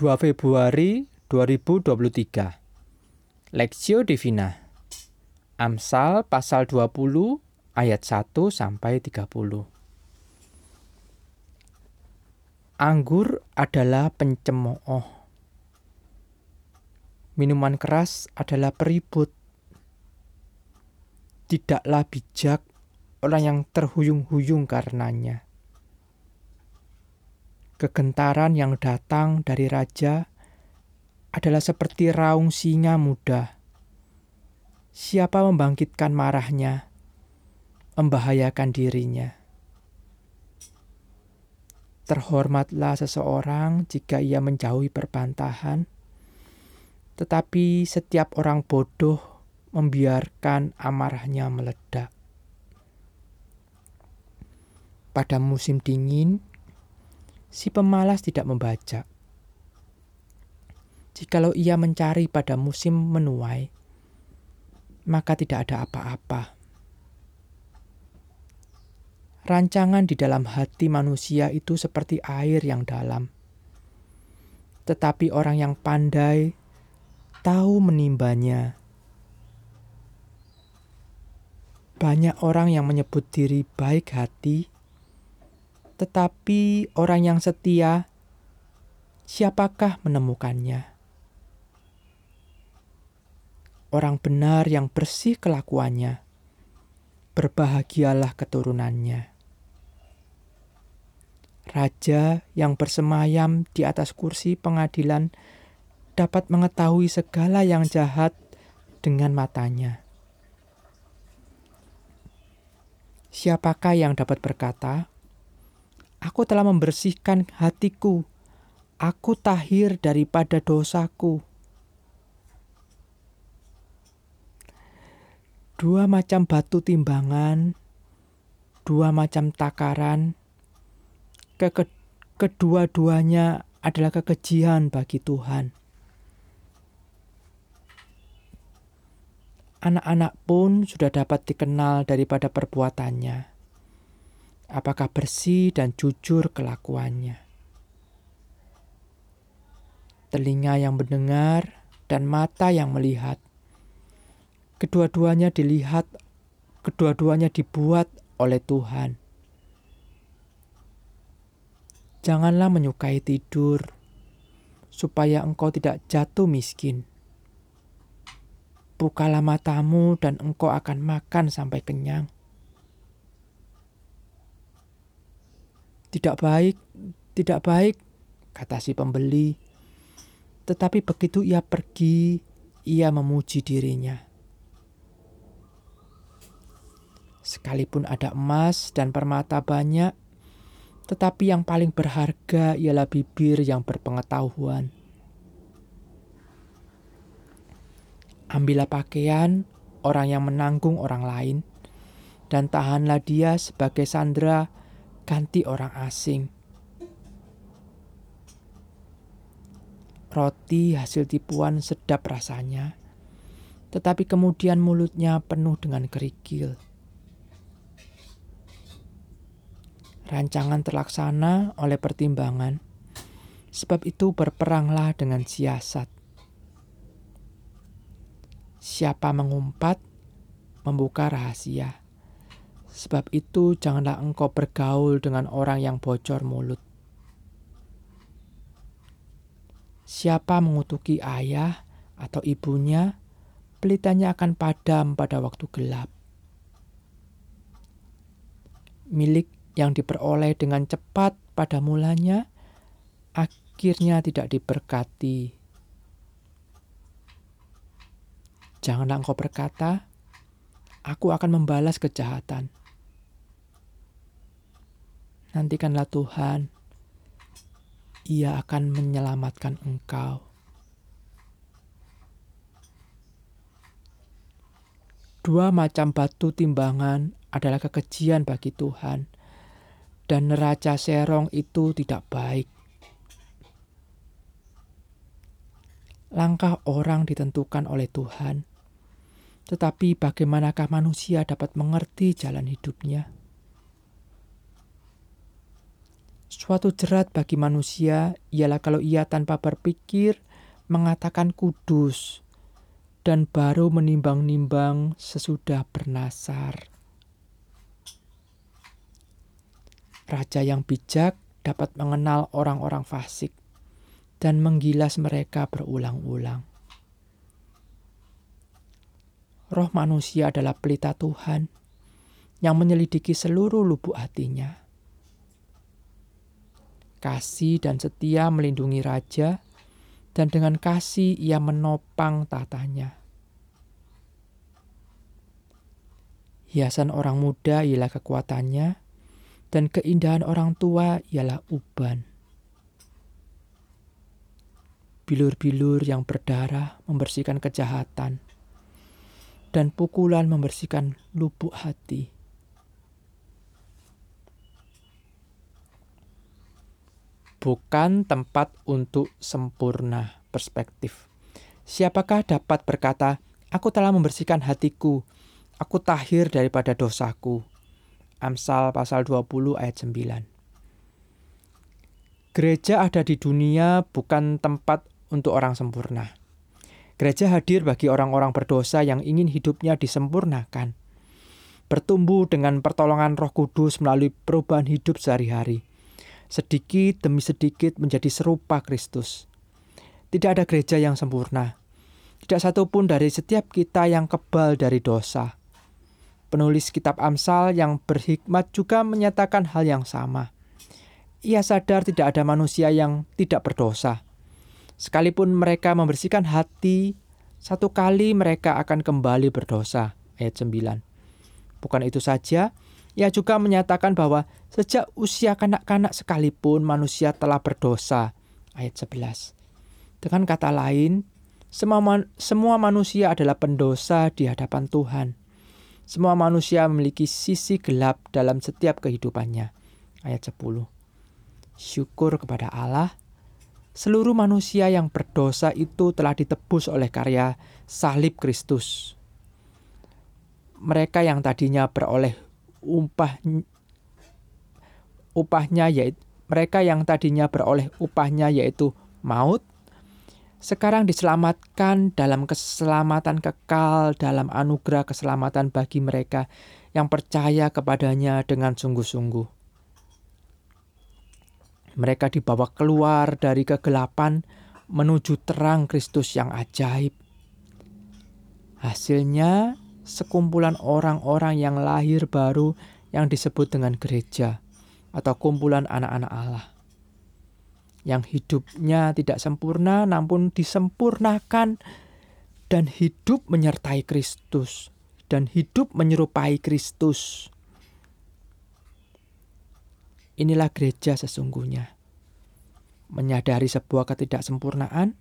2 Februari 2023 Lexio Divina. Amsal pasal 20 ayat 1 sampai 30 Anggur adalah pencemooh. Minuman keras adalah peribut. Tidaklah bijak orang yang terhuyung-huyung karenanya Kegentaran yang datang dari raja adalah seperti raung singa muda. Siapa membangkitkan marahnya, membahayakan dirinya. Terhormatlah seseorang jika ia menjauhi perbantahan, tetapi setiap orang bodoh membiarkan amarahnya meledak. Pada musim dingin, si pemalas tidak membaca. Jikalau ia mencari pada musim menuai, maka tidak ada apa-apa. Rancangan di dalam hati manusia itu seperti air yang dalam, tetapi orang yang pandai tahu menimbanya. Banyak orang yang menyebut diri baik hati, tetapi orang yang setia, siapakah menemukannya? Orang benar yang bersih kelakuannya, berbahagialah keturunannya. Raja yang bersemayam di atas kursi pengadilan dapat mengetahui segala yang jahat dengan matanya. Siapakah yang dapat berkata, Aku telah membersihkan hatiku. Aku tahir daripada dosaku. Dua macam batu timbangan, dua macam takaran, ke kedua-duanya adalah kekejian bagi Tuhan. Anak-anak pun sudah dapat dikenal daripada perbuatannya apakah bersih dan jujur kelakuannya. Telinga yang mendengar dan mata yang melihat, kedua-duanya dilihat, kedua-duanya dibuat oleh Tuhan. Janganlah menyukai tidur, supaya engkau tidak jatuh miskin. Bukalah matamu, dan engkau akan makan sampai kenyang Tidak baik, tidak baik, kata si pembeli. Tetapi begitu ia pergi, ia memuji dirinya. Sekalipun ada emas dan permata banyak, tetapi yang paling berharga ialah bibir yang berpengetahuan. Ambillah pakaian orang yang menanggung orang lain, dan tahanlah dia sebagai sandera ganti orang asing. Roti hasil tipuan sedap rasanya, tetapi kemudian mulutnya penuh dengan kerikil. Rancangan terlaksana oleh pertimbangan, sebab itu berperanglah dengan siasat. Siapa mengumpat, membuka rahasia Sebab itu, janganlah engkau bergaul dengan orang yang bocor mulut. Siapa mengutuki ayah atau ibunya, pelitanya akan padam pada waktu gelap. Milik yang diperoleh dengan cepat pada mulanya, akhirnya tidak diberkati. Janganlah engkau berkata, "Aku akan membalas kejahatan." Nantikanlah Tuhan, Ia akan menyelamatkan engkau. Dua macam batu timbangan adalah kekejian bagi Tuhan, dan neraca serong itu tidak baik. Langkah orang ditentukan oleh Tuhan, tetapi bagaimanakah manusia dapat mengerti jalan hidupnya? Suatu jerat bagi manusia ialah kalau ia tanpa berpikir mengatakan kudus dan baru menimbang-nimbang sesudah bernasar. Raja yang bijak dapat mengenal orang-orang fasik dan menggilas mereka berulang-ulang. Roh manusia adalah pelita Tuhan yang menyelidiki seluruh lubuk hatinya. Kasih dan setia melindungi raja, dan dengan kasih ia menopang tatanya. Hiasan orang muda ialah kekuatannya, dan keindahan orang tua ialah uban. Bilur-bilur yang berdarah membersihkan kejahatan, dan pukulan membersihkan lubuk hati. Bukan tempat untuk sempurna perspektif. Siapakah dapat berkata, "Aku telah membersihkan hatiku, aku tahir daripada dosaku"? Amsal pasal 20 ayat 9. Gereja ada di dunia bukan tempat untuk orang sempurna. Gereja hadir bagi orang-orang berdosa yang ingin hidupnya disempurnakan. Bertumbuh dengan pertolongan Roh Kudus melalui perubahan hidup sehari-hari. Sedikit demi sedikit menjadi serupa Kristus. Tidak ada gereja yang sempurna. Tidak satu pun dari setiap kita yang kebal dari dosa. Penulis kitab Amsal yang berhikmat juga menyatakan hal yang sama. Ia sadar tidak ada manusia yang tidak berdosa Sekalipun mereka membersihkan hati, satu kali mereka akan kembali berdosa. Ayat 9. Bukan itu saja, ia juga menyatakan bahwa sejak usia kanak-kanak sekalipun manusia telah berdosa. Ayat 11. Dengan kata lain, semua, man semua manusia adalah pendosa di hadapan Tuhan. Semua manusia memiliki sisi gelap dalam setiap kehidupannya. Ayat 10. Syukur kepada Allah seluruh manusia yang berdosa itu telah ditebus oleh karya salib Kristus. Mereka yang tadinya beroleh upah upahnya yaitu mereka yang tadinya beroleh upahnya yaitu maut sekarang diselamatkan dalam keselamatan kekal dalam anugerah keselamatan bagi mereka yang percaya kepadanya dengan sungguh-sungguh. Mereka dibawa keluar dari kegelapan menuju terang Kristus yang ajaib. Hasilnya, sekumpulan orang-orang yang lahir baru yang disebut dengan gereja atau kumpulan anak-anak Allah. Yang hidupnya tidak sempurna namun disempurnakan dan hidup menyertai Kristus dan hidup menyerupai Kristus. Inilah gereja sesungguhnya. Menyadari sebuah ketidaksempurnaan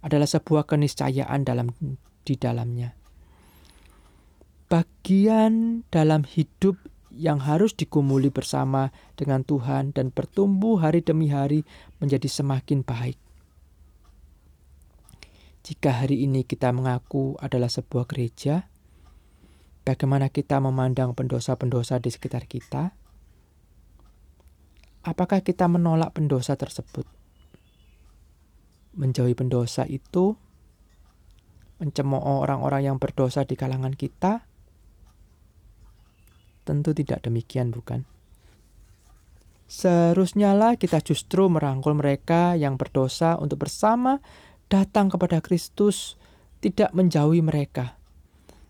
adalah sebuah keniscayaan dalam di dalamnya. Bagian dalam hidup yang harus dikumuli bersama dengan Tuhan dan bertumbuh hari demi hari menjadi semakin baik. Jika hari ini kita mengaku adalah sebuah gereja, bagaimana kita memandang pendosa-pendosa di sekitar kita? Apakah kita menolak pendosa tersebut? Menjauhi pendosa itu mencemooh orang-orang yang berdosa di kalangan kita? Tentu tidak demikian, bukan? Seharusnya lah kita justru merangkul mereka yang berdosa untuk bersama datang kepada Kristus, tidak menjauhi mereka,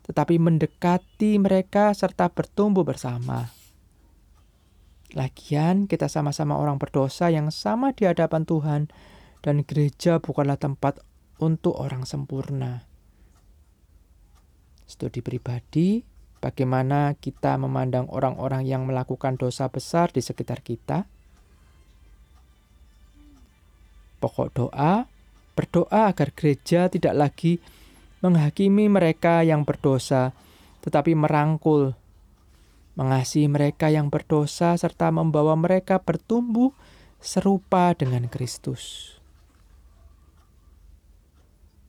tetapi mendekati mereka serta bertumbuh bersama. Lagian kita sama-sama orang berdosa yang sama di hadapan Tuhan dan gereja bukanlah tempat untuk orang sempurna. Studi pribadi, bagaimana kita memandang orang-orang yang melakukan dosa besar di sekitar kita? Pokok doa, berdoa agar gereja tidak lagi menghakimi mereka yang berdosa, tetapi merangkul mengasihi mereka yang berdosa, serta membawa mereka bertumbuh serupa dengan Kristus.